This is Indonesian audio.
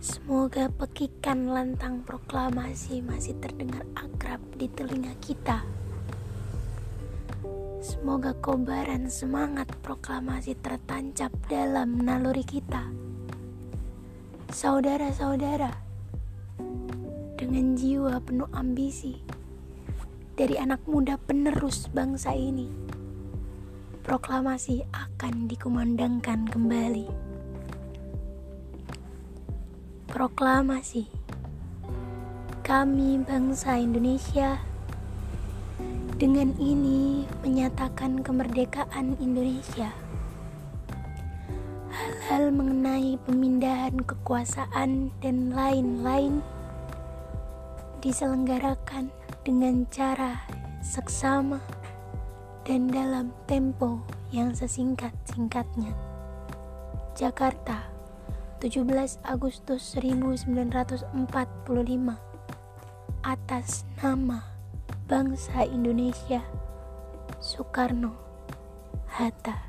Semoga pekikan lantang proklamasi masih terdengar akrab di telinga kita. Semoga kobaran semangat proklamasi tertancap dalam naluri kita. Saudara-saudara, dengan jiwa penuh ambisi dari anak muda penerus bangsa ini, proklamasi akan dikumandangkan kembali. Proklamasi Kami bangsa Indonesia dengan ini menyatakan kemerdekaan Indonesia. Hal-hal mengenai pemindahan kekuasaan dan lain-lain diselenggarakan dengan cara seksama dan dalam tempo yang sesingkat-singkatnya. Jakarta 17 Agustus 1945 atas nama bangsa Indonesia Soekarno Hatta